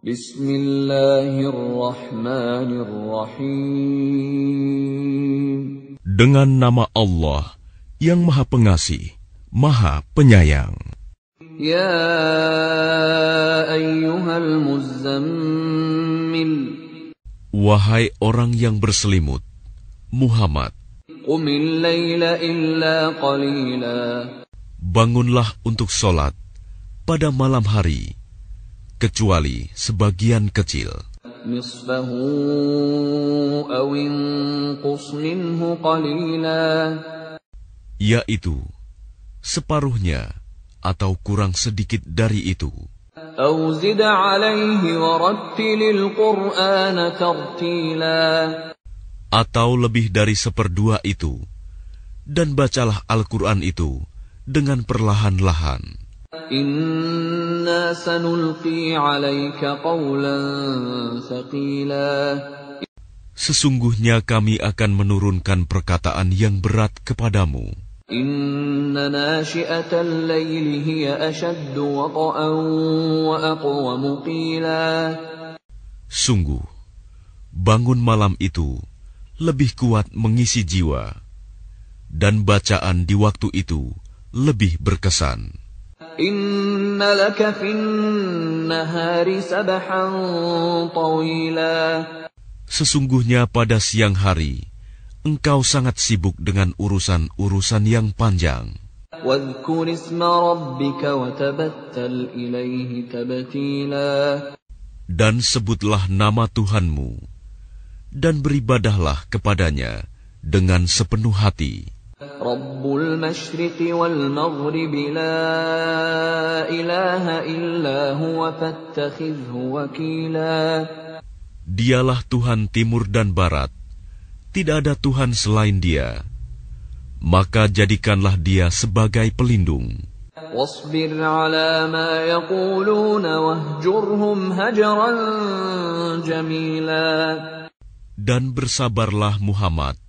Bismillahirrahmanirrahim. Dengan nama Allah yang Maha Pengasih, Maha Penyayang. Ya ayyuhal muzammil. Wahai orang yang berselimut, Muhammad, Qumil layla illa qalila. bangunlah untuk sholat pada malam hari, kecuali sebagian kecil. Yaitu separuhnya atau kurang sedikit dari itu. Atau lebih dari seperdua itu, dan bacalah Al-Quran itu dengan perlahan-lahan. Sesungguhnya kami akan menurunkan perkataan yang berat kepadamu. Sungguh, bangun malam itu lebih kuat mengisi jiwa, dan bacaan di waktu itu lebih berkesan. Sesungguhnya pada siang hari, engkau sangat sibuk dengan urusan-urusan yang panjang. Dan sebutlah nama Tuhanmu, dan beribadahlah kepadanya dengan sepenuh hati. رب المشرق والمغرب لا إله إلا هو فاتخذه وكيلا Dialah Tuhan timur dan barat, tidak ada Tuhan selain Dia. Maka jadikanlah Dia sebagai pelindung. واصبر على ما يقولون واهجرهم هجرا جميلا Dan bersabarlah Muhammad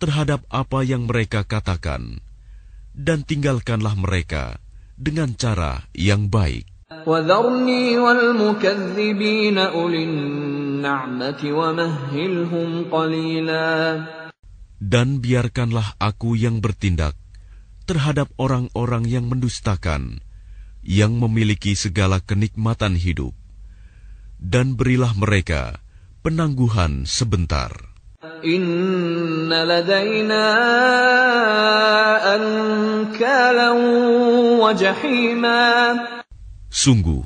terhadap apa yang mereka katakan, dan tinggalkanlah mereka dengan cara yang baik. Dan biarkanlah aku yang bertindak terhadap orang-orang yang mendustakan, yang memiliki segala kenikmatan hidup, dan berilah mereka penangguhan sebentar. إن لدينا أنكالا وجحيما Sungguh,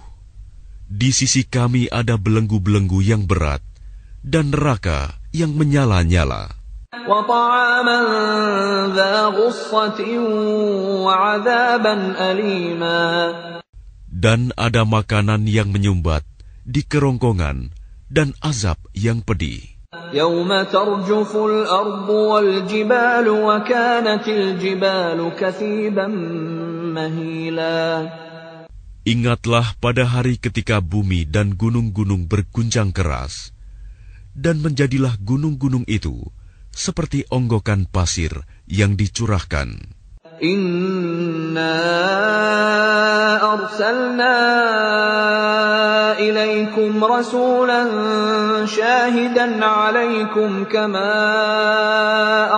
di sisi kami ada belenggu-belenggu yang berat dan neraka yang menyala-nyala, وطعاما ذا غصة وعذابا أليما dan ada makanan yang menyumbat di kerongkongan dan azab yang pedih. يوم ترجف الأرض والجبال وكانت الجبال كثيبا مهيلا Ingatlah pada hari ketika bumi dan gunung-gunung berguncang keras, dan menjadilah gunung-gunung itu seperti onggokan pasir yang dicurahkan. إنا أرسلنا إليكم رسولا شاهدا عليكم كما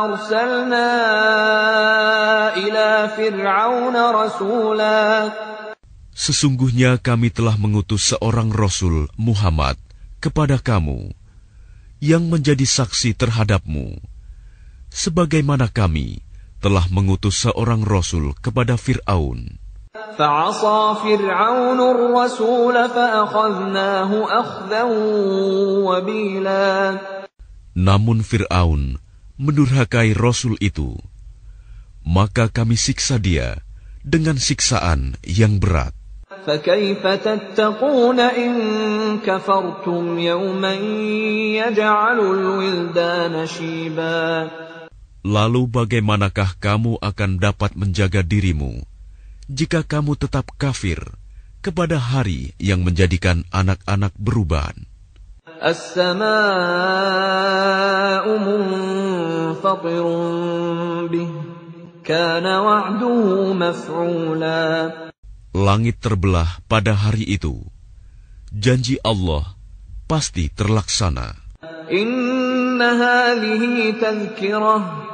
أرسلنا إلى فرعون رسولا Sesungguhnya kami telah mengutus seorang Rasul Muhammad kepada kamu, yang menjadi saksi terhadapmu, sebagaimana kami telah mengutus seorang Rasul kepada Fir'aun. فعصى فرعون الرسول فأخذناه أخذا وبيلا Namun Fir'aun mendurhakai Rasul itu, maka kami siksa dia dengan siksaan yang berat. فكيف تتقون إن كفرتم يوما يجعل الولدان شيبا Lalu bagaimanakah kamu akan dapat menjaga dirimu jika kamu tetap kafir kepada hari yang menjadikan anak-anak beruban. Langit terbelah pada hari itu. Janji Allah pasti terlaksana. Inna hadhihi tazkirah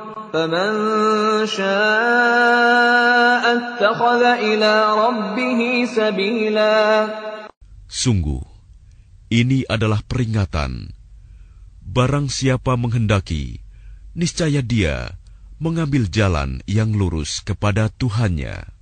Sungguh, ini adalah peringatan. Barang siapa menghendaki, niscaya dia mengambil jalan yang lurus kepada Tuhannya.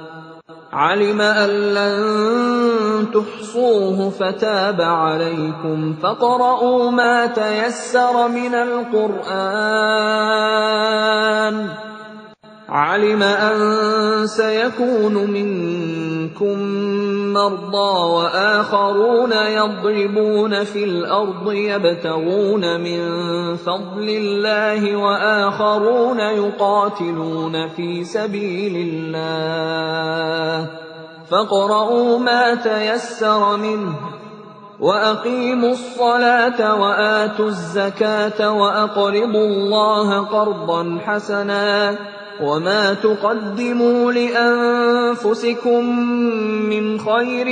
علم أن لن تحصوه فتاب عليكم فقرؤوا ما تيسر من القرآن. علم أن سيكون منكم مرضى وآخرون يضربون في الأرض يبتغون من فضل الله وآخرون يقاتلون في سبيل الله. فاقرؤوا ما تيسر منه وأقيموا الصلاة وآتوا الزكاة وأقرضوا الله قرضا حسنا وما تقدموا لأنفسكم من خير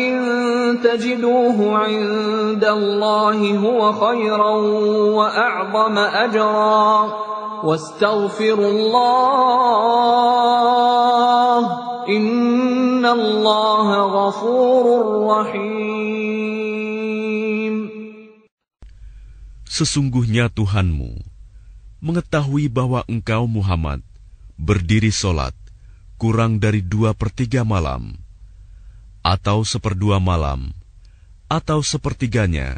تجدوه عند الله هو خيرا وأعظم أجرا واستغفروا الله إن الله غفور رحيم. Sesungguhnya Tuhanmu mengetahui bahwa engkau Muhammad berdiri solat kurang dari dua per tiga malam, atau seperdua malam, atau sepertiganya,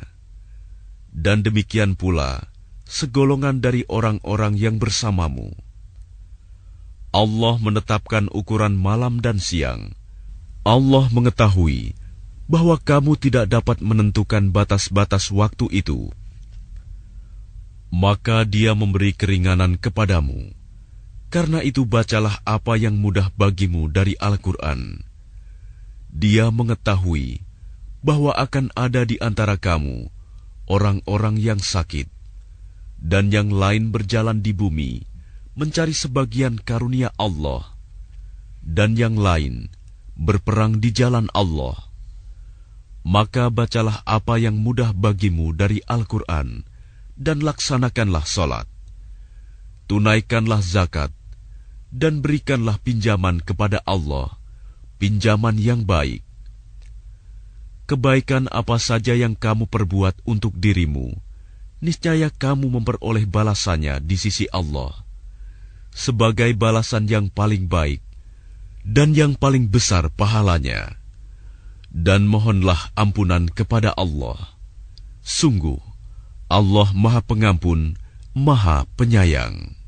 dan demikian pula segolongan dari orang-orang yang bersamamu. Allah menetapkan ukuran malam dan siang. Allah mengetahui bahwa kamu tidak dapat menentukan batas-batas waktu itu. Maka Dia memberi keringanan kepadamu karena itu bacalah apa yang mudah bagimu dari Al-Quran. Dia mengetahui bahwa akan ada di antara kamu orang-orang yang sakit, dan yang lain berjalan di bumi mencari sebagian karunia Allah, dan yang lain berperang di jalan Allah. Maka bacalah apa yang mudah bagimu dari Al-Quran, dan laksanakanlah solat. Tunaikanlah zakat, dan berikanlah pinjaman kepada Allah, pinjaman yang baik. Kebaikan apa saja yang kamu perbuat untuk dirimu, niscaya kamu memperoleh balasannya di sisi Allah, sebagai balasan yang paling baik dan yang paling besar pahalanya. Dan mohonlah ampunan kepada Allah. Sungguh, Allah Maha Pengampun, Maha Penyayang.